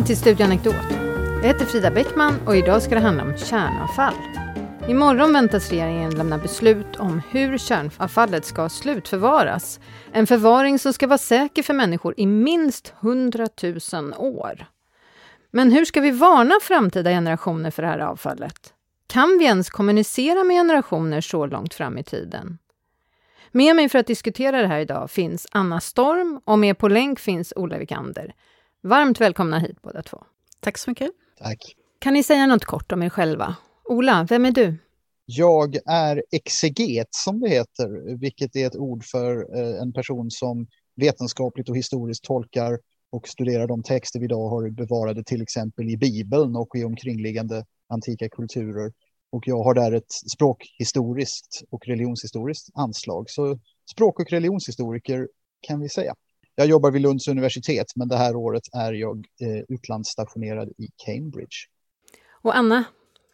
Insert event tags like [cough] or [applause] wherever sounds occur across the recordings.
Välkommen till Studio Anekdot. Jag heter Frida Bäckman och idag ska det handla om kärnavfall. Imorgon väntas regeringen lämna beslut om hur kärnavfallet ska slutförvaras. En förvaring som ska vara säker för människor i minst 100 000 år. Men hur ska vi varna framtida generationer för det här avfallet? Kan vi ens kommunicera med generationer så långt fram i tiden? Med mig för att diskutera det här idag finns Anna Storm och med på länk finns Ola Wikander. Varmt välkomna hit båda två. Tack så mycket. Tack. Kan ni säga något kort om er själva? Ola, vem är du? Jag är exeget som det heter, vilket är ett ord för eh, en person som vetenskapligt och historiskt tolkar och studerar de texter vi idag har bevarade till exempel i Bibeln och i omkringliggande antika kulturer. Och jag har där ett språkhistoriskt och religionshistoriskt anslag. Så språk och religionshistoriker kan vi säga. Jag jobbar vid Lunds universitet, men det här året är jag eh, utlandsstationerad i Cambridge. Och Anna,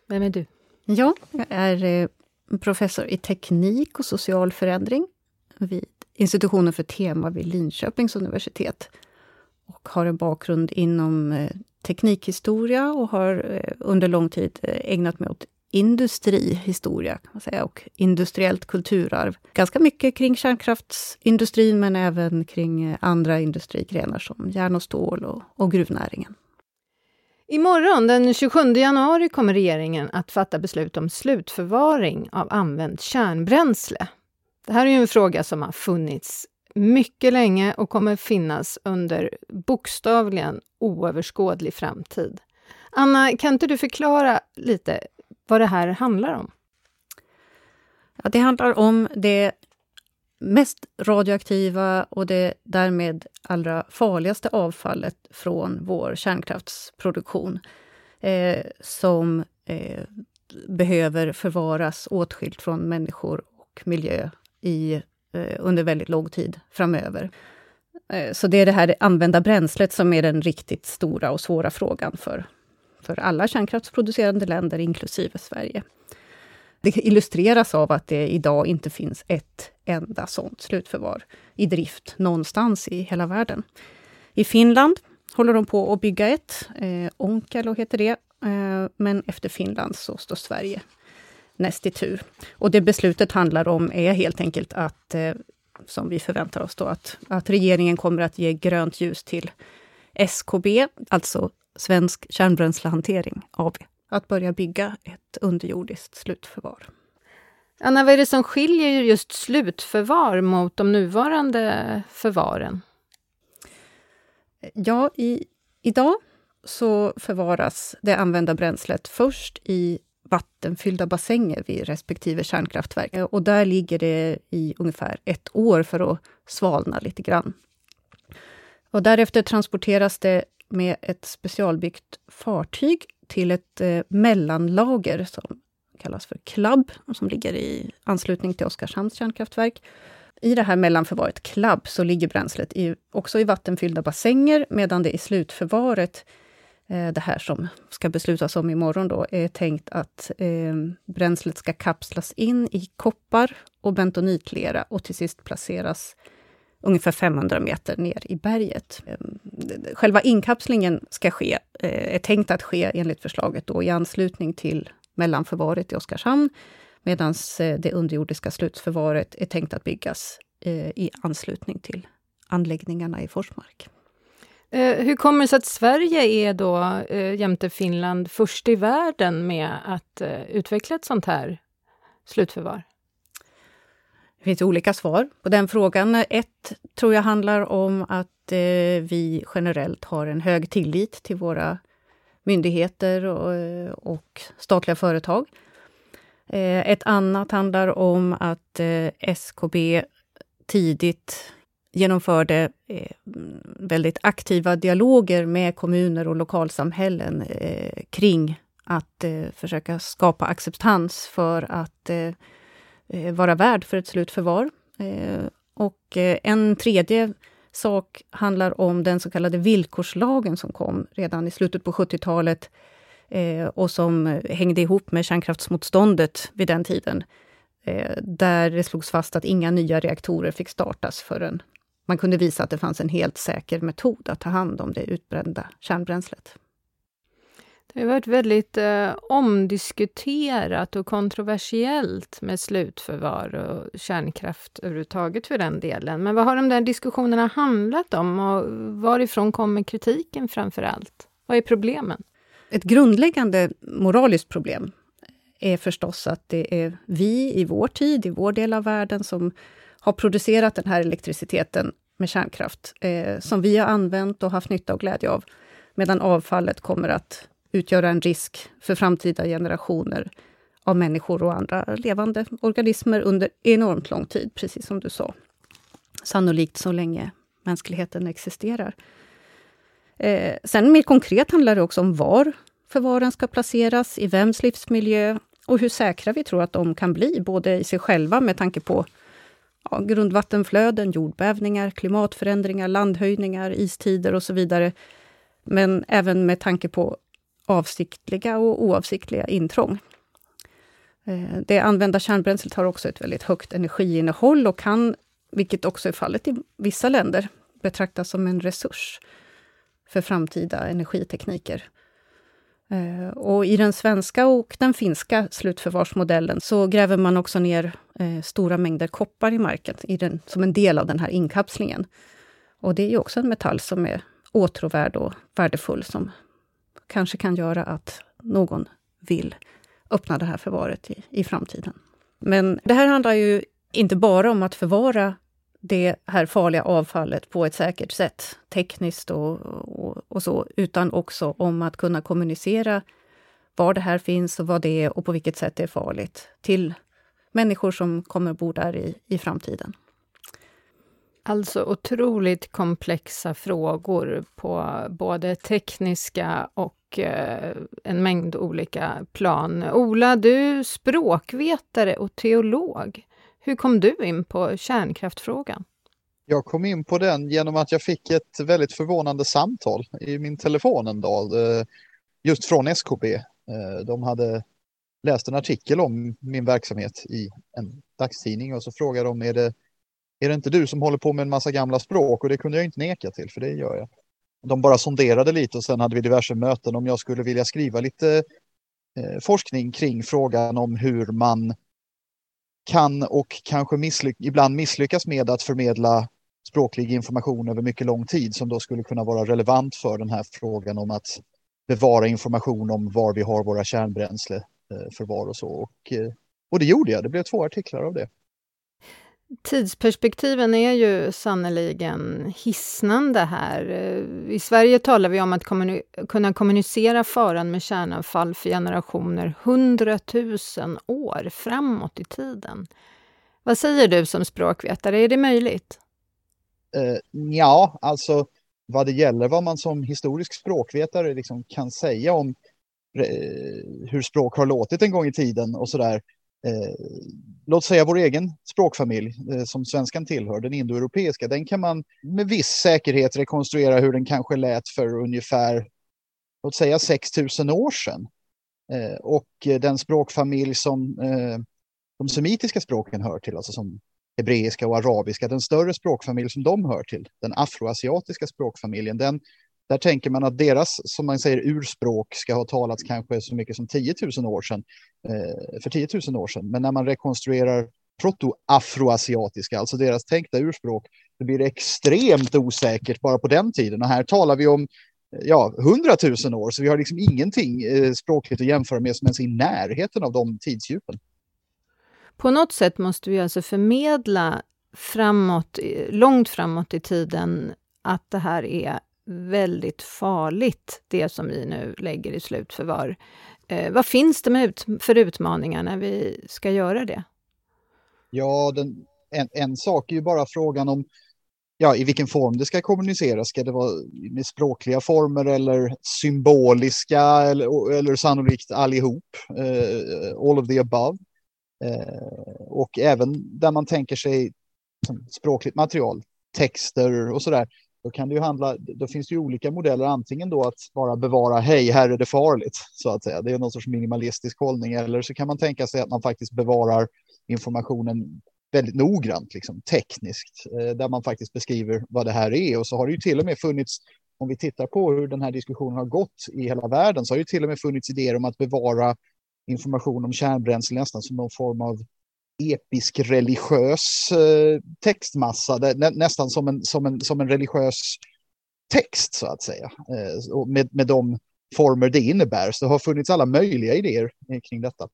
vem är du? Ja, jag är eh, professor i teknik och social förändring vid institutionen för tema vid Linköpings universitet. Och har en bakgrund inom eh, teknikhistoria och har eh, under lång tid ägnat mig åt industrihistoria kan man säga, och industriellt kulturarv. Ganska mycket kring kärnkraftsindustrin men även kring eh, andra industrigrenar som järn och stål och, och gruvnäringen. Imorgon, den 27 januari, kommer regeringen att fatta beslut om slutförvaring av använt kärnbränsle. Det här är ju en fråga som har funnits mycket länge och kommer finnas under bokstavligen oöverskådlig framtid. Anna, kan inte du förklara lite vad det här handlar om? Ja, det handlar om det mest radioaktiva och det därmed allra farligaste avfallet från vår kärnkraftsproduktion eh, som eh, behöver förvaras åtskilt från människor och miljö i, eh, under väldigt lång tid framöver. Eh, så det är det här använda bränslet som är den riktigt stora och svåra frågan för, för alla kärnkraftsproducerande länder, inklusive Sverige. Det illustreras av att det idag inte finns ett enda sånt slutförvar i drift någonstans i hela världen. I Finland håller de på att bygga ett, eh, Onkalo heter det, eh, men efter Finland så står Sverige näst i tur. Och det beslutet handlar om är helt enkelt att, eh, som vi förväntar oss då, att, att regeringen kommer att ge grönt ljus till SKB, alltså Svensk Kärnbränslehantering AB, att börja bygga ett underjordiskt slutförvar. Anna, vad är det som skiljer just slutförvar mot de nuvarande förvaren? Ja, i, idag så förvaras det använda bränslet först i vattenfyllda bassänger vid respektive kärnkraftverk. Och där ligger det i ungefär ett år för att svalna lite grann. Och därefter transporteras det med ett specialbyggt fartyg till ett eh, mellanlager som kallas för CLAB, som ligger i anslutning till Oskarshamns kärnkraftverk. I det här mellanförvaret, CLAB, så ligger bränslet i, också i vattenfyllda bassänger, medan det i slutförvaret, eh, det här som ska beslutas om imorgon, då, är tänkt att eh, bränslet ska kapslas in i koppar och bentonitlera och till sist placeras ungefär 500 meter ner i berget. Ehm, själva inkapslingen ska ske, eh, är tänkt att ske enligt förslaget då i anslutning till mellanförvaret i Oskarshamn, medan eh, det underjordiska slutförvaret är tänkt att byggas eh, i anslutning till anläggningarna i Forsmark. Hur kommer det sig att Sverige är då, jämte Finland, först i världen med att utveckla ett sånt här slutförvar? Det finns olika svar på den frågan. Ett tror jag handlar om att eh, vi generellt har en hög tillit till våra myndigheter och, eh, och statliga företag. Eh, ett annat handlar om att eh, SKB tidigt genomförde eh, väldigt aktiva dialoger med kommuner och lokalsamhällen eh, kring att försöka skapa acceptans för att Eh, vara värd för ett slutförvar. Eh, och eh, en tredje sak handlar om den så kallade villkorslagen som kom redan i slutet på 70-talet eh, och som eh, hängde ihop med kärnkraftsmotståndet vid den tiden. Där det slogs fast att inga nya reaktorer fick startas förrän man kunde visa att det fanns en helt säker metod att ta hand om det utbrända kärnbränslet. Det har varit väldigt eh, omdiskuterat och kontroversiellt med slutförvar och kärnkraft överhuvudtaget för den delen. Men vad har de där diskussionerna handlat om och varifrån kommer kritiken framför allt? Vad är problemen? Ett grundläggande moraliskt problem är förstås att det är vi i vår tid, i vår del av världen, som har producerat den här elektriciteten med kärnkraft, eh, som vi har använt och haft nytta och glädje av, medan avfallet kommer att utgöra en risk för framtida generationer av människor och andra levande organismer under enormt lång tid, precis som du sa. Sannolikt så länge mänskligheten existerar. Eh, sen mer konkret handlar det också om var förvaren ska placeras, i vems livsmiljö och hur säkra vi tror att de kan bli, både i sig själva med tanke på ja, grundvattenflöden, jordbävningar, klimatförändringar, landhöjningar, istider och så vidare. Men även med tanke på avsiktliga och oavsiktliga intrång. Eh, det använda kärnbränslet har också ett väldigt högt energiinnehåll och kan, vilket också är fallet i vissa länder, betraktas som en resurs för framtida energitekniker. Eh, och I den svenska och den finska slutförvarsmodellen så gräver man också ner eh, stora mängder koppar i marken i den, som en del av den här inkapslingen. Och det är ju också en metall som är åtråvärd och värdefull som kanske kan göra att någon vill öppna det här förvaret i, i framtiden. Men det här handlar ju inte bara om att förvara det här farliga avfallet på ett säkert sätt, tekniskt och, och, och, så, utan också om att kunna kommunicera var det här finns och vad det är och på vilket sätt det är farligt till människor som kommer bo där i, i framtiden. Alltså otroligt komplexa frågor på både tekniska och eh, en mängd olika plan. Ola, du är språkvetare och teolog. Hur kom du in på kärnkraftfrågan? Jag kom in på den genom att jag fick ett väldigt förvånande samtal i min telefon en dag, eh, just från SKB. Eh, de hade läst en artikel om min verksamhet i en dagstidning och så frågade de, är det, är det inte du som håller på med en massa gamla språk? Och det kunde jag inte neka till, för det gör jag. De bara sonderade lite och sen hade vi diverse möten om jag skulle vilja skriva lite eh, forskning kring frågan om hur man kan och kanske misslyck ibland misslyckas med att förmedla språklig information över mycket lång tid som då skulle kunna vara relevant för den här frågan om att bevara information om var vi har våra kärnbränsle eh, förvar och så. Och, eh, och det gjorde jag, det blev två artiklar av det. Tidsperspektiven är ju sannoliken hisnande här. I Sverige talar vi om att kommuni kunna kommunicera faran med kärnavfall för generationer hundratusen år framåt i tiden. Vad säger du som språkvetare, är det möjligt? Uh, ja, alltså vad det gäller vad man som historisk språkvetare liksom kan säga om eh, hur språk har låtit en gång i tiden och sådär Eh, Eh, låt säga vår egen språkfamilj eh, som svenskan tillhör, den indoeuropeiska, den kan man med viss säkerhet rekonstruera hur den kanske lät för ungefär, låt säga 6000 år sedan. Eh, och den språkfamilj som de semitiska språken hör till, alltså som hebreiska och arabiska, den större språkfamilj som de hör till, den afroasiatiska språkfamiljen, den där tänker man att deras, som man säger, urspråk ska ha talats kanske så mycket som 10 000 år sedan, eh, för 10 000 år sedan. Men när man rekonstruerar protoafroasiatiska, alltså deras tänkta urspråk, då blir det extremt osäkert bara på den tiden. Och här talar vi om eh, ja, 100 000 år, så vi har liksom ingenting eh, språkligt att jämföra med som ens är i närheten av de tidsdjupen. På något sätt måste vi alltså förmedla framåt, långt framåt i tiden att det här är väldigt farligt, det som vi nu lägger i slutförvar. Eh, vad finns det med ut, för utmaningar när vi ska göra det? Ja, den, en, en sak är ju bara frågan om ja, i vilken form det ska kommuniceras. Ska det vara med språkliga former eller symboliska eller, eller sannolikt allihop? Eh, all of the above. Eh, och även där man tänker sig språkligt material, texter och sådär. Då kan det ju handla, då finns det ju olika modeller, antingen då att bara bevara hej, här är det farligt, så att säga. Det är någon sorts minimalistisk hållning, eller så kan man tänka sig att man faktiskt bevarar informationen väldigt noggrant, liksom, tekniskt, eh, där man faktiskt beskriver vad det här är. Och så har det ju till och med funnits, om vi tittar på hur den här diskussionen har gått i hela världen, så har det ju till och med funnits idéer om att bevara information om kärnbränsle nästan som någon form av episk religiös eh, textmassa, nä, nästan som en, som, en, som en religiös text så att säga, eh, med, med de former det innebär. Så det har funnits alla möjliga idéer eh, kring detta.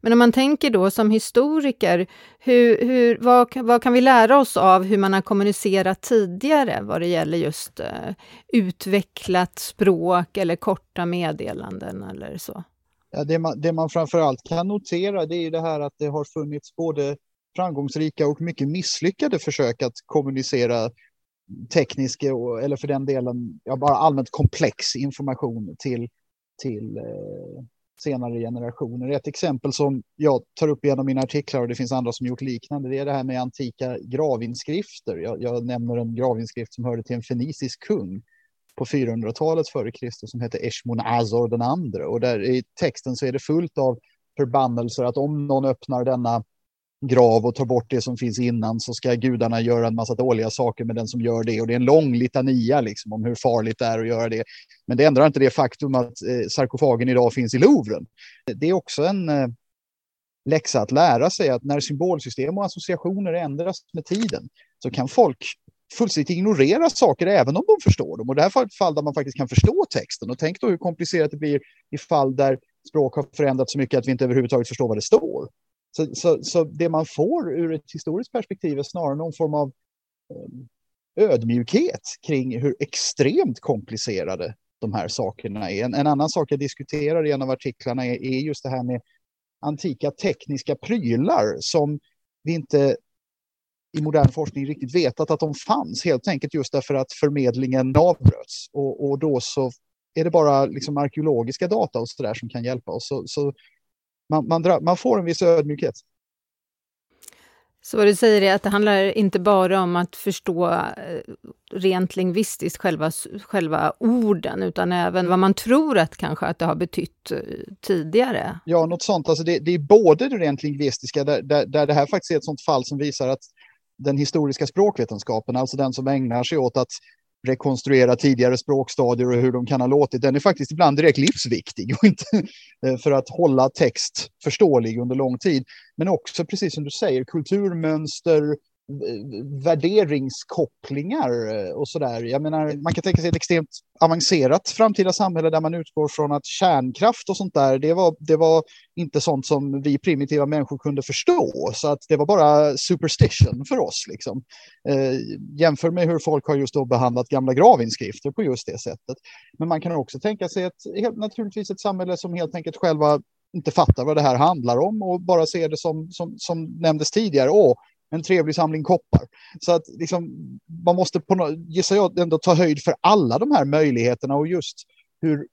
Men om man tänker då som historiker, hur, hur, vad, vad kan vi lära oss av hur man har kommunicerat tidigare vad det gäller just eh, utvecklat språk eller korta meddelanden eller så? Ja, det, man, det man framförallt kan notera det är det här att det har funnits både framgångsrika och mycket misslyckade försök att kommunicera teknisk eller för den delen ja, bara allmänt komplex information till, till eh, senare generationer. Ett exempel som jag tar upp genom mina artiklar och det finns andra som gjort liknande, det är det här med antika gravinskrifter. Jag, jag nämner en gravinskrift som hörde till en fenicisk kung på 400-talet före Kristus som hette Eshmon Azor den andre. Och där i texten så är det fullt av förbannelser att om någon öppnar denna grav och tar bort det som finns innan så ska gudarna göra en massa dåliga saker med den som gör det. Och det är en lång litania liksom, om hur farligt det är att göra det. Men det ändrar inte det faktum att eh, sarkofagen idag finns i Louvren. Det är också en eh, läxa att lära sig att när symbolsystem och associationer ändras med tiden så kan folk fullständigt ignorera saker även om de förstår dem. Och det här är ett fall där man faktiskt kan förstå texten. Och tänk då hur komplicerat det blir i fall där språk har förändrats så mycket att vi inte överhuvudtaget förstår vad det står. Så, så, så det man får ur ett historiskt perspektiv är snarare någon form av ehm, ödmjukhet kring hur extremt komplicerade de här sakerna är. En, en, annan sak jag diskuterar i en av artiklarna är, är just det här med antika tekniska prylar som vi inte i modern forskning riktigt vetat att de fanns, helt enkelt just därför att förmedlingen avbröts. Och, och då så är det bara liksom arkeologiska data och så där som kan hjälpa oss. Så, så man, man, man, får en viss ödmjukhet. Så vad du säger är att det handlar inte bara om att förstå eh, rent lingvistiskt själva, själva orden, utan även vad man tror att kanske att det har betytt eh, tidigare? Ja, något sånt. Alltså det, det är både det rent lingvistiska, där, där, där det här faktiskt är ett sånt fall som visar att den historiska språkvetenskapen, alltså den som ägnar sig åt att rekonstruera tidigare språkstadier och hur de kan ha låtit, den är faktiskt ibland direkt livsviktig och inte [laughs] eh, för att hålla text förståelig under lång tid. Men också, precis som du säger, kulturmönster, värderingskopplingar eh, och sådär. Jag menar, man kan tänka sig ett extremt avancerat framtida samhälle där man utgår från att kärnkraft och sånt där, det var, det var inte sånt som vi primitiva människor kunde förstå. Så att det var bara superstition för oss. Liksom. Eh, jämför med hur folk har just då behandlat gamla gravinskrifter på just det sättet. Men man kan också tänka sig ett, naturligtvis ett samhälle som helt enkelt själva inte fattar vad det här handlar om och bara ser det som, som, som nämndes tidigare. Åh, en trevlig samling koppar. Så att liksom, man måste på något, gissar jag ändå ta höjd för alla de här möjligheterna och just hur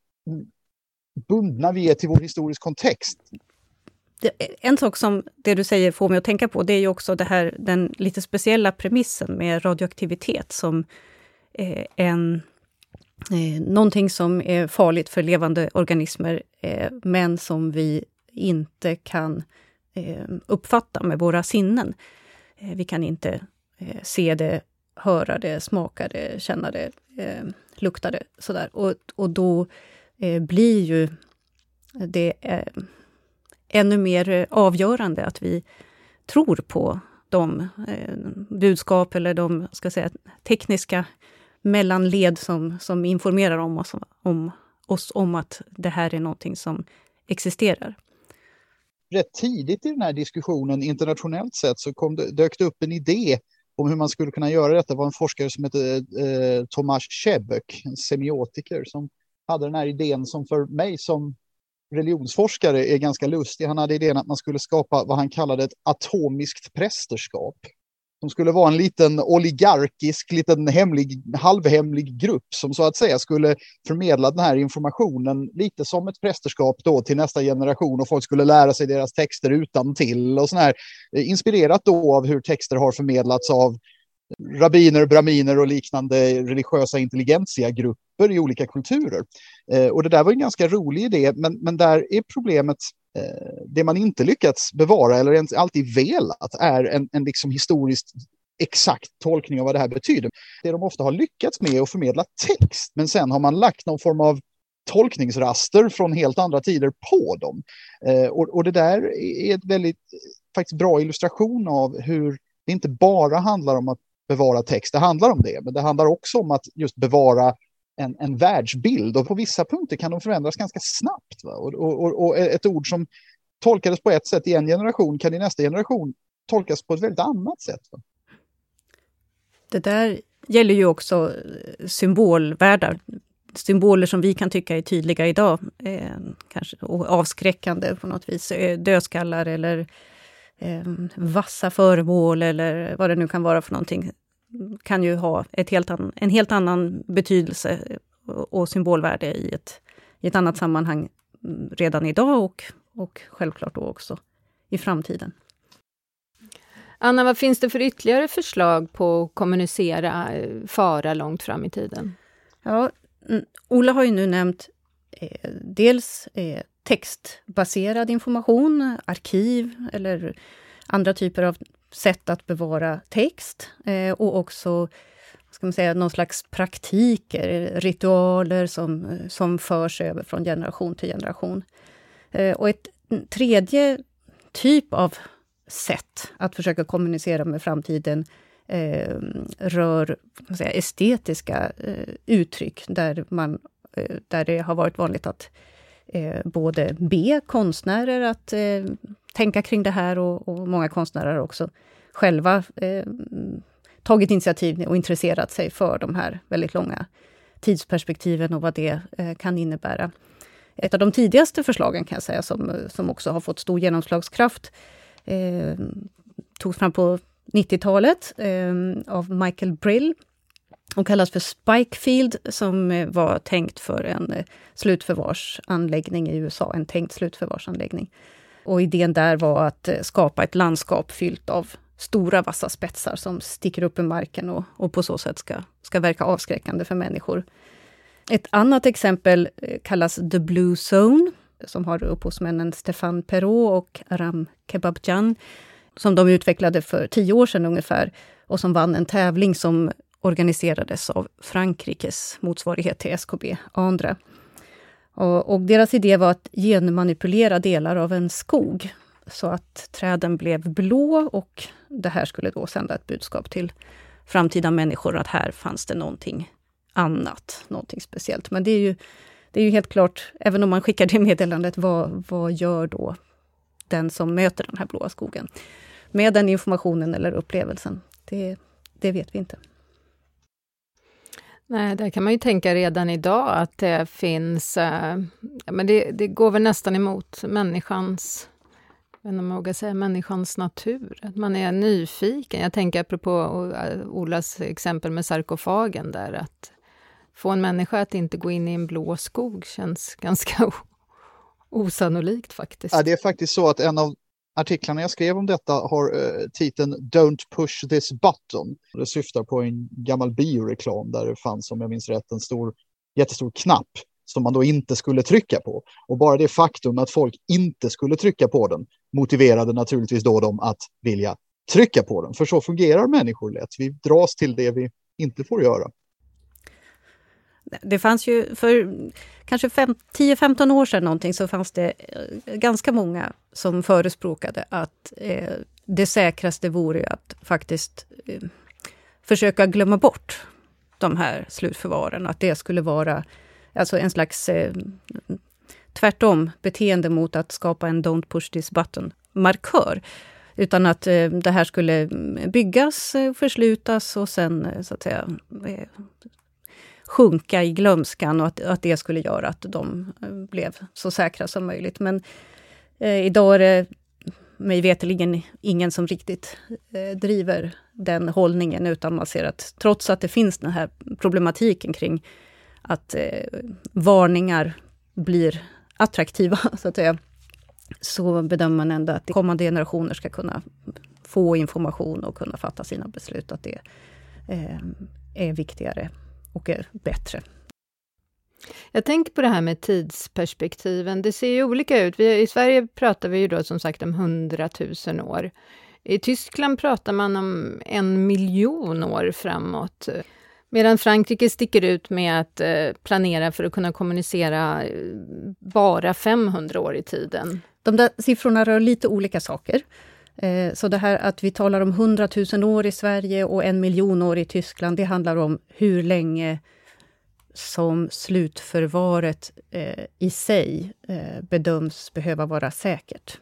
bundna vi är till vår historisk kontext. En sak som det du säger får mig att tänka på, det är ju också det här, den lite speciella premissen med radioaktivitet som eh, en, eh, någonting som är farligt för levande organismer, eh, men som vi inte kan eh, uppfatta med våra sinnen. Eh, vi kan inte eh, se det, höra det, smaka det, känna det, eh, lukta det. Sådär. Och, och då blir ju det ännu mer avgörande att vi tror på de budskap eller de ska säga, tekniska mellanled som, som informerar om oss, om oss om att det här är någonting som existerar rätt tidigt i den här diskussionen internationellt sett så kom det, dök det upp en idé om hur man skulle kunna göra detta. Det var en forskare som hette eh, Tomas Chebek, en semiotiker, som hade den här idén som för mig som religionsforskare är ganska lustig. Han hade idén att man skulle skapa vad han kallade ett atomiskt prästerskap som skulle vara en liten oligarkisk, liten hemlig, halvhemlig grupp som så att säga skulle förmedla den här informationen lite som ett prästerskap då till nästa generation och folk skulle lära sig deras texter utan till och sån här eh, inspirerat då av hur texter har förmedlats av eh, rabbiner, braminer och liknande religiösa intelligentsia-grupper i olika kulturer. Eh, och det där var en ganska rolig idé, men, men där är problemet det man inte lyckats bevara eller ens alltid velat är en, en liksom historiskt exakt tolkning av vad det här betyder. Det de ofta har lyckats med är att förmedla text, men sen har man lagt någon form av tolkningsraster från helt andra tider på dem. Eh, och, och, det där är ett väldigt faktiskt bra illustration av hur det inte bara handlar om att bevara text, det handlar om det, men det handlar också om att just bevara en, en världsbild och på vissa punkter kan de förändras ganska snabbt. Och, och, och, ett ord som tolkades på ett sätt i en generation kan i nästa generation tolkas på ett väldigt annat sätt. Va? Det där gäller ju också eh, symbolvärldar. Symboler som vi kan tycka är tydliga idag, eh, kanske avskräckande på något vis. Eh, dödskallar eller eh, vassa föremål eller vad det nu kan vara för någonting kan ju ha ett helt an, en helt annan betydelse och symbolvärde i ett, i ett annat sammanhang mm, redan idag och, och självklart då också i framtiden. Anna, vad finns det för ytterligare förslag på att kommunicera eh, fara långt fram i tiden? Ja, mm, Ola har ju nu nämnt eh, dels eh, textbaserad information, arkiv eller andra typer av sätt att bevara text eh, och också ska man säga, någon slags praktiker, ritualer som, eh, som förs över från generation till generation. Eh, och ett tredje typ av sätt att försöka kommunicera med framtiden eh, rör säga, estetiska eh, uttryck där, man, eh, där det har varit vanligt att eh, både be konstnärer att eh, tänka kring det här och, och många konstnärer har också själva eh, tagit initiativ och intresserat sig för de här väldigt långa tidsperspektiven och vad det eh, kan innebära. Ett av de tidigaste förslagen kan jag säga, som, som också har fått stor genomslagskraft, eh, togs fram på 90-talet eh, av Michael Brill och kallas för Spikefield, som eh, var tänkt för en eh, slutförvarsanläggning i USA, en tänkt slutförvarsanläggning. Och idén där var att eh, skapa ett landskap fyllt av stora vassa spetsar som sticker upp i marken och, och på så sätt ska, ska verka avskräckande för människor. Ett annat exempel eh, kallas The Blue Zone, som har upphovsmännen Stefan Perrault och Aram Kebabjan, som de utvecklade för tio år sedan ungefär, och som vann en tävling som organiserades av Frankrikes motsvarighet till SKB, Andra. Och, och, deras idé var att genmanipulera delar av en skog, så att träden blev blå och det här skulle då sända ett budskap till framtida människor att här fanns det någonting annat, någonting speciellt. Men det är ju, det är ju helt klart, även om man skickar det meddelandet, vad, vad gör då den som möter den här blåa skogen? Med den informationen eller upplevelsen? Det, det vet vi inte. Nej, där kan man ju tänka redan idag att det finns... Äh, men det, det, går väl nästan emot människans jag vet inte om jag vågar säga människans natur, att man är nyfiken. Jag tänker apropå eh, Olas exempel med sarkofagen där, att få en människa att inte gå in i en blå skog känns [laughs] ganska osannolikt faktiskt. Ja, det är faktiskt så att en av artiklarna jag skrev om detta har eh, titeln Don't push this button. Det syftar på en gammal bioreklam där det fanns, om jag minns rätt, en stor, jättestor knapp som man då inte skulle trycka på. Och bara det faktum att folk inte skulle trycka på den motiverade naturligtvis då dem att vilja trycka på den. För så fungerar människor lätt. Vi dras till det vi inte får göra. Det fanns ju för kanske 10-15 år sedan någonting så fanns det eh, ganska många som förespråkade att eh, det säkraste vore att faktiskt eh, försöka glömma bort de här slutförvaren. Att det skulle vara alltså en slags eh, tvärtom beteende mot att skapa en Don't push this button-markör. Utan att eh, det här skulle byggas, eh, förslutas och sen eh, så att säga eh, sjunka i glömskan och att, att det skulle göra att de eh, blev så säkra som möjligt. Men eh, idag är det mig veterligen ingen som riktigt eh, driver den hållningen, utan man ser att trots att det finns den här problematiken kring att eh, varningar blir attraktiva, [laughs] så att säga, så bedömer man ändå att kommande generationer ska kunna få information och kunna fatta sina beslut, att det eh, är viktigare och är bättre. Jag tänker på det här med tidsperspektiven. Det ser ju olika ut. Vi, I Sverige pratar vi ju då som sagt om 100 000 år. I Tyskland pratar man om en miljon år framåt. Medan Frankrike sticker ut med att eh, planera för att kunna kommunicera eh, bara 500 år i tiden. De där siffrorna rör lite olika saker. Eh, så det här att vi talar om 100 000 år i Sverige och en miljon år i Tyskland, det handlar om hur länge som slutförvaret eh, i sig eh, bedöms behöva vara säkert.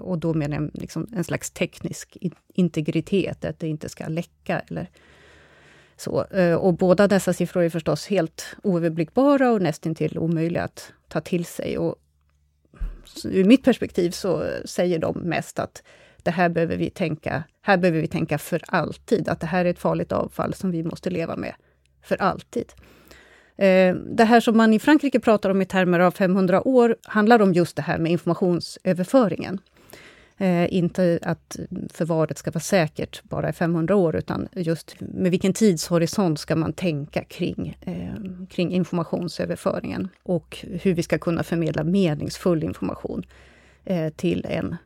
Och då menar jag liksom en slags teknisk integritet, att det inte ska läcka eller så, och båda dessa siffror är förstås helt oöverblickbara och nästintill omöjliga att ta till sig. Och ur mitt perspektiv så säger de mest att det här behöver vi tänka, här behöver vi tänka för alltid, att det här är ett farligt avfall som vi måste leva med för alltid. Eh, det här som man i Frankrike pratar om i termer av 500 år handlar om just det här med informationsöverföringen. Eh, inte att förvaret ska vara säkert bara i 500 år, utan just med vilken tidshorisont ska man tänka kring, eh, kring informationsöverföringen och hur vi ska kunna förmedla meningsfull information eh, till en,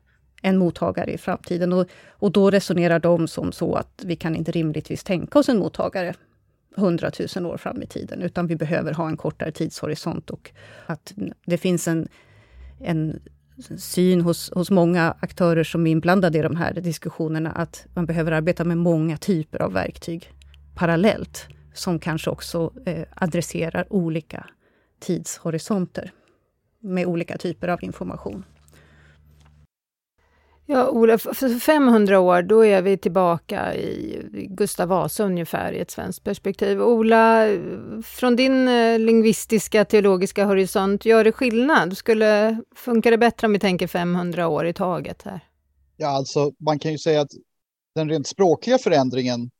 en mottagare i framtiden. Och, och då resonerar de som så att vi kan inte rimligtvis tänka oss en mottagare 100 000 år fram i tiden, utan vi behöver ha en kortare tidshorisont och att det finns en, en syn hos, hos många aktörer som är inblandade i de här diskussionerna, att man behöver arbeta med många typer av verktyg parallellt, som kanske också eh, adresserar olika tidshorisonter med olika typer av information. Ja, Ola, för 500 år, då är vi tillbaka i Gustav Vasa ungefär i ett svenskt perspektiv. Ola, från din eh, lingvistiska teologiska horisont, gör det skillnad? Skulle, funkar det bättre om vi tänker 500 år i taget här? Ja, alltså man kan ju säga att den rent språkliga förändringen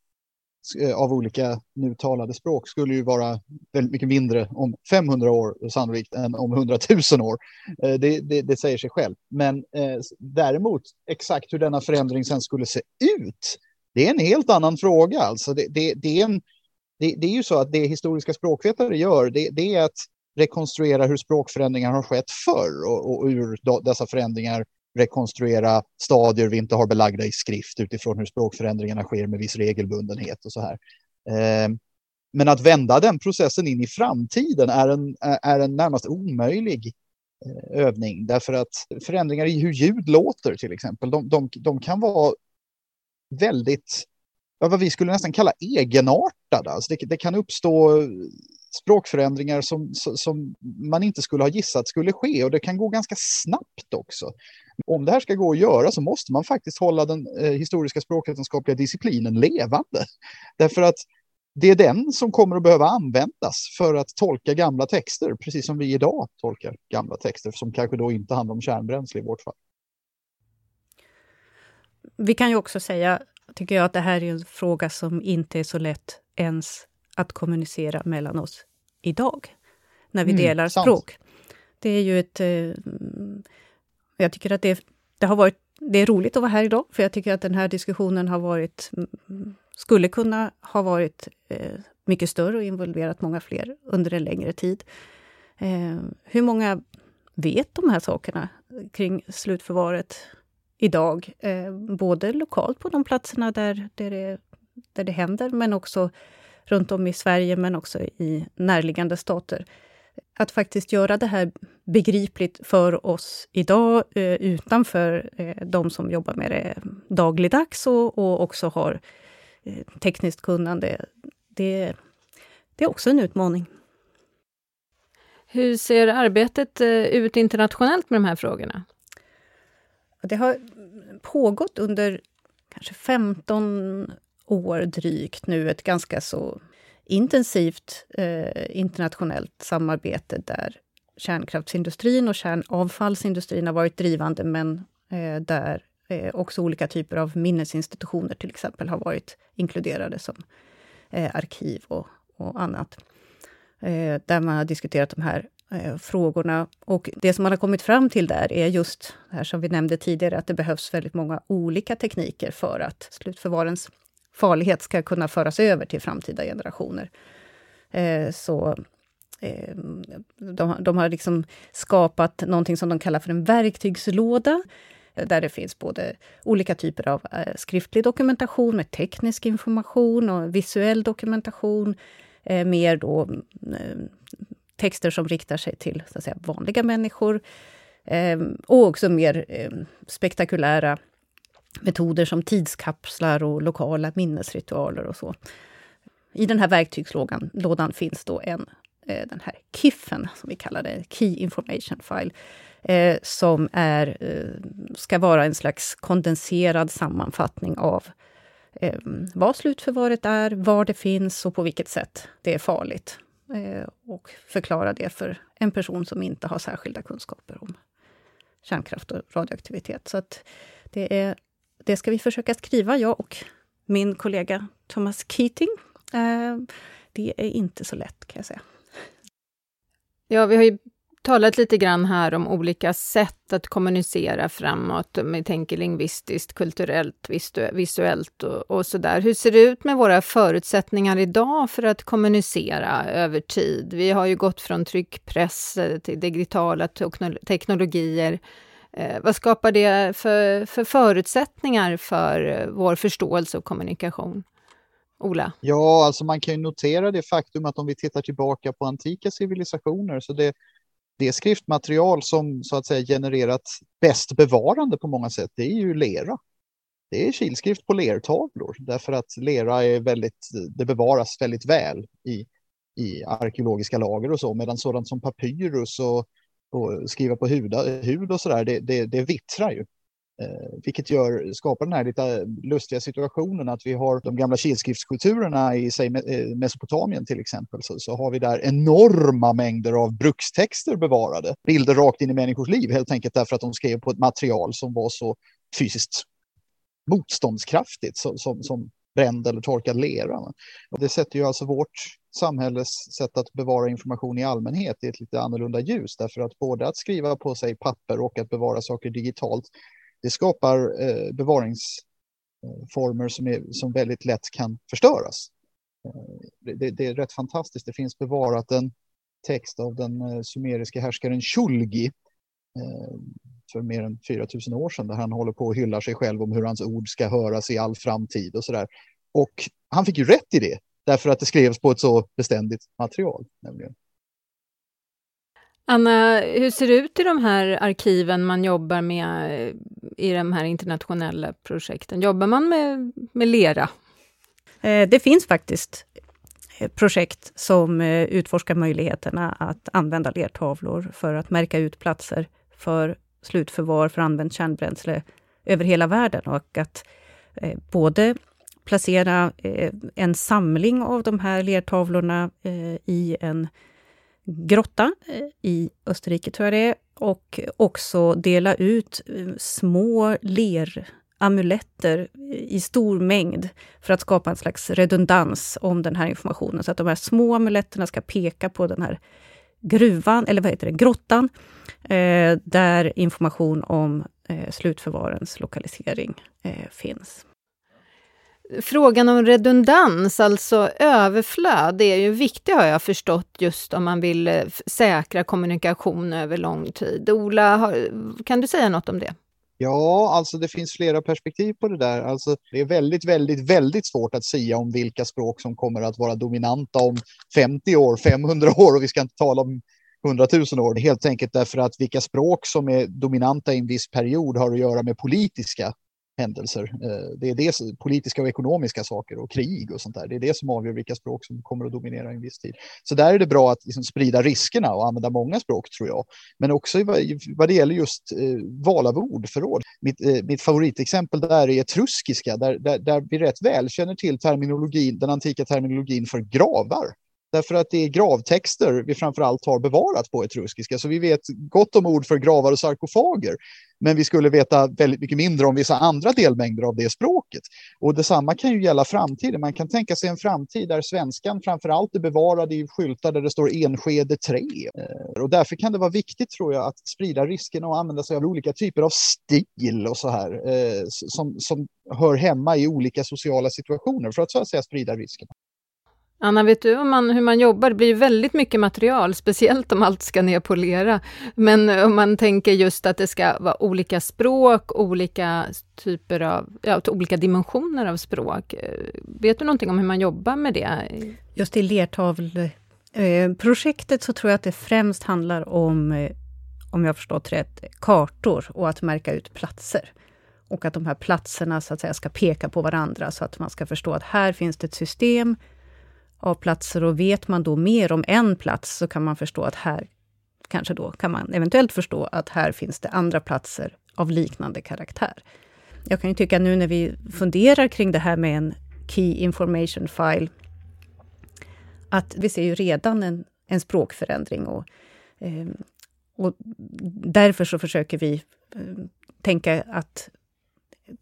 Eh, av olika nu talade språk skulle ju vara väldigt mycket mindre om 500 år sannolikt än om 100 000 år. Eh, det, det, det säger sig själv. Men eh, däremot exakt hur denna förändring sen skulle se ut, det är en helt annan fråga. Alltså det, det, det är, en, det, det, är ju så att det historiska språkvetare gör, det, det är att rekonstruera hur språkförändringar har skett förr och, och hur dessa förändringar rekonstruera stadier vi inte har belagda i skrift utifrån hur språkförändringarna sker med viss regelbundenhet och så här. Ehm, men att vända den processen in i framtiden är en, är en närmast omöjlig eh, övning därför att förändringar i hur ljud låter till exempel, de, de, de kan vara väldigt, vad vi skulle nästan kalla egenartade. Alltså det, det kan uppstå språkförändringar som, som man inte skulle ha gissat skulle ske och det kan gå ganska snabbt också. Om det här ska gå att göra så måste man faktiskt hålla den eh, historiska språkvetenskapliga disciplinen levande. [laughs] Därför att det är den som kommer att behöva användas för att tolka gamla texter, precis som vi idag tolkar gamla texter som kanske då inte handlar om kärnbränsle i vårt fall. Vi kan ju också säga, tycker jag, att det här är en fråga som inte är så lätt ens att kommunicera mellan oss idag, när vi mm, delar sant. språk. Det är ju ett... Eh, jag tycker att det, det, har varit, det är roligt att vara här idag, för jag tycker att den här diskussionen har varit, skulle kunna ha varit eh, mycket större och involverat många fler under en längre tid. Eh, hur många vet de här sakerna kring slutförvaret idag? Både lokalt på de platserna där, där, det, där det händer, men också runt om i Sverige, men också i närliggande stater. Att faktiskt göra det här begripligt för oss idag, eh, utanför eh, de som jobbar med det dagligdags och, och också har eh, tekniskt kunnande, det, det är också en utmaning. Hur ser arbetet ut internationellt med de här frågorna? Det har pågått under kanske 15 år drygt nu ett ganska så intensivt eh, internationellt samarbete där kärnkraftsindustrin och kärnavfallsindustrin har varit drivande, men eh, där eh, också olika typer av minnesinstitutioner till exempel har varit inkluderade som eh, arkiv och, och annat. Eh, där man har diskuterat de här eh, frågorna. Och det som man har kommit fram till där är just det här som vi nämnde tidigare, att det behövs väldigt många olika tekniker för att slutförvarens farlighet ska kunna föras över till framtida generationer. Eh, så eh, de, de, har liksom skapat någonting som de kallar för en verktygslåda eh, där det finns både olika typer av eh, skriftlig dokumentation med teknisk information och visuell dokumentation. Eh, mer då mm, eh, texter som riktar sig till så att säga, vanliga människor. och också mer spektakulära metoder som tidskapslar och lokala minnesritualer och så. I den här verktygslådan lådan finns då en, eh, den här KIFen, som vi kallar det, Key Information File, eh, som är, eh, ska vara en slags kondenserad sammanfattning av eh, vad slutförvaret är, var det finns och på vilket sätt det är farligt. Eh, och förklara det för en person som inte har särskilda kunskaper om kärnkraft och radioaktivitet. Så att det, är, det ska vi försöka skriva, jag och min kollega Thomas Keating. Eh, det är inte så lätt, kan jag säga. Ja, vi har ju talat lite grann här om olika sätt att kommunicera framåt. Vi tänker lingvistiskt, kulturellt, visuellt och, och sådär. Hur ser det ut med våra förutsättningar idag för att kommunicera över tid? Vi har ju gått från tryckpress eh, till digitala teknologier. Eh, vad skapar det för, för förutsättningar för eh, vår förståelse och kommunikation? Ola? Ja, alltså man kan ju notera det faktum att om vi tittar tillbaka på antika civilisationer så det det skriftmaterial som så att säga genererat bäst bevarande på många sätt, det är ju lera. Det är kilskrift på lertavlor därför att lera är väldigt, det bevaras väldigt väl i, i arkeologiska lager och så, medan sådant som papyrus och, och skriva på hud, hud och sådär, det, det, det vittrar ju. Eh, vilket gör, skapar den här lite lustiga situationen att vi har de gamla kilskriftskulturerna i säg, eh, Mesopotamien till exempel. Så, så har vi där enorma mängder av brukstexter bevarade. Bilder rakt in i människors liv helt enkelt därför att de skrev på ett material som var så fysiskt motståndskraftigt som, som, som bränd eller torkad lera. Det sätter ju alltså vårt samhälles sätt att bevara information i allmänhet i ett lite annorlunda ljus. Därför att både att skriva på sig papper och att bevara saker digitalt det skapar eh, bevaringsformer som, är, som väldigt lätt kan förstöras. Eh, det, det, är rätt fantastiskt. Det finns bevarat en text av den eh, sumeriska härskaren Shulgi eh, för mer än 4000 år sedan där han håller på och hyllar sig själv om hur hans ord ska höras i all framtid och sådär. Och han fick ju rätt i det därför att det skrevs på ett så beständigt material. Nämligen. Anna, hur ser det ut i de här arkiven man jobbar med eh, i de här internationella projekten? Jobbar man med, med lera? Eh, det finns faktiskt eh, projekt som utforskar möjligheterna att använda lertavlor för att märka ut platser för slutförvar för använt kärnbränsle över hela världen och att eh, både placera eh, en samling av de här lertavlorna eh, i en grotta eh, i Österrike, tror jag det är, och också dela ut eh, små leramuletter i stor mängd för att skapa en slags redundans om den här informationen. Så att de här små amuletterna ska peka på den här gruvan, eller vad heter det, grottan, eh, där information om eh, slutförvarens lokalisering eh, finns. Frågan om redundans, alltså överflöd, det är ju viktigt har jag förstått just om man vill eh, säkra kommunikation över lång tid. Ola, kan du säga något om det? Ja, alltså det finns flera perspektiv på det där. Alltså, det är väldigt, väldigt, väldigt svårt att säga om vilka språk som kommer att vara dominanta om 50 år, 500 år och vi ska inte tala om 100 000 år. Helt enkelt därför att vilka språk som är dominanta i en viss period har att göra med politiska händelser. Eh, det är det politiska och ekonomiska saker och krig och sånt där. Det är det som avgör vilka språk som kommer att dominera en viss tid. Så där är det bra att liksom sprida riskerna och använda många språk tror jag. Men också vad det gäller just eh, val av ordförråd. Mitt, eh, mitt favoritexempel där är etruskiska där, där, där vi rätt väl känner till terminologin, den antika terminologin för gravar. Därför att det är gravtexter vi framförallt har bevarat på etruskiska. Så vi vet gott om ord för gravar och sarkofager. Men vi skulle veta väldigt mycket mindre om vissa andra delmängder av det språket. Och detsamma kan ju gälla framtiden. Man kan tänka sig en framtid där svenskan framförallt är bevarad i skyltar där det står Enskede 3. Eh, och därför kan det vara viktigt tror jag att sprida riskerna och använda sig av olika typer av stil och så här eh, som, som hör hemma i olika sociala situationer för att så att säga sprida riskerna. Anna, vet du om man, hur man jobbar? Det blir väldigt mycket material, speciellt om allt ska ner på lera. Men om man tänker just att det ska vara olika språk, olika typer av, ja, olika dimensioner av språk. Vet du någonting om hur man jobbar med det? Just i lertavleprojektet eh, så tror jag att det främst handlar om, eh, om jag förstått rätt, kartor och att märka ut platser och att de här platserna så att säga ska peka på varandra så att man ska förstå att här finns det ett system av platser och vet man då mer om en plats så kan man förstå att här kanske då kan man eventuellt förstå att här finns det andra platser av liknande karaktär. Jag kan ju tycka nu när vi funderar kring det här med en Key Information File, att vi ser ju redan en, en språkförändring och, eh, och därför så försöker vi eh, tänka att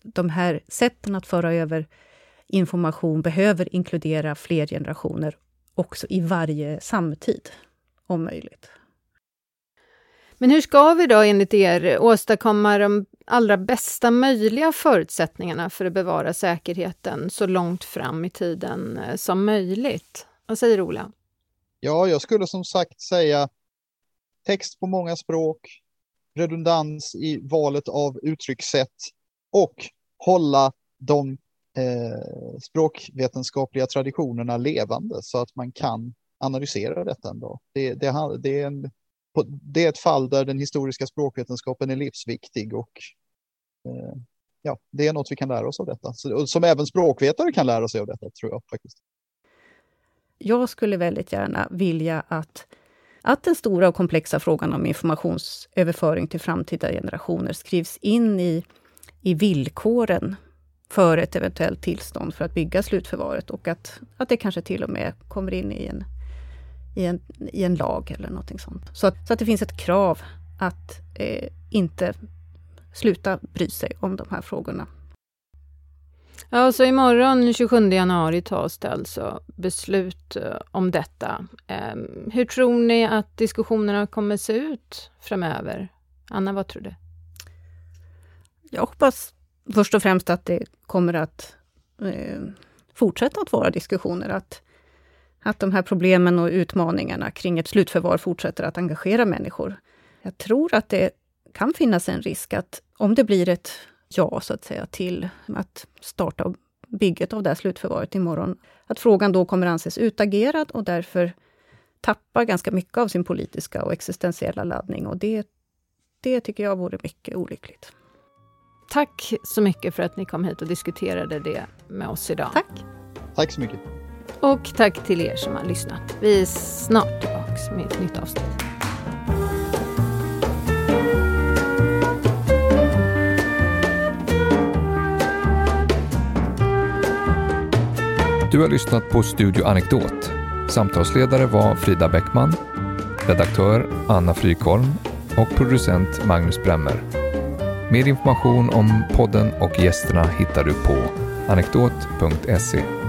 de här sätten att föra över information behöver inkludera fler generationer också i varje samtid, om möjligt. Men hur ska vi då enligt er åstadkomma de allra bästa möjliga förutsättningarna för att bevara säkerheten så långt fram i tiden eh, som möjligt? Vad säger Ola? Ja, jag skulle som sagt säga text på många språk, redundans i valet av uttryckssätt och hålla de eh, språkvetenskapliga traditionerna levande så att man kan analysera detta ändå. Det, det, det, är en, det är ett fall där den historiska språkvetenskapen är livsviktig och eh, ja, det är något vi kan lära oss av detta. Så, som även språkvetare kan lära sig av detta, tror jag faktiskt. Jag skulle väldigt gärna vilja att, att den stora och komplexa frågan om informationsöverföring till framtida generationer skrivs in i, i villkoren för ett eventuellt tillstånd för att bygga slutförvaret och att, att det kanske till och med kommer in i en, i en, i en lag eller någonting sånt. Så att, så att det finns ett krav att eh, inte sluta bry sig om de här frågorna. Ja, så imorgon 27 januari tas det alltså beslut eh, om detta. Ehm, hur tror ni att diskussionerna kommer se ut framöver? Anna, vad tror du? Jag hoppas först och främst att det kommer att eh, fortsätta att vara diskussioner, att, att de här problemen och utmaningarna kring ett slutförvar fortsätter att engagera människor. Jag tror att det kan finnas en risk att om det blir ett ja, så att säga, till att starta bygget av det här slutförvaret imorgon, att frågan då kommer anses utagerad och därför tappar ganska mycket av sin politiska och existentiella laddning. Och det, det tycker jag vore mycket olyckligt. Tack så mycket för att ni kom hit och diskuterade det med oss idag. Tack. Tack så mycket. Och tack till er som har lyssnat. Vi är snart tillbaka med ett nytt avsnitt. Du har lyssnat på Studio Anekdot. Samtalsledare var Frida Bäckman, redaktör Anna Frykholm och producent Magnus Bremmer. Mer information om podden och gästerna hittar du på anekdot.se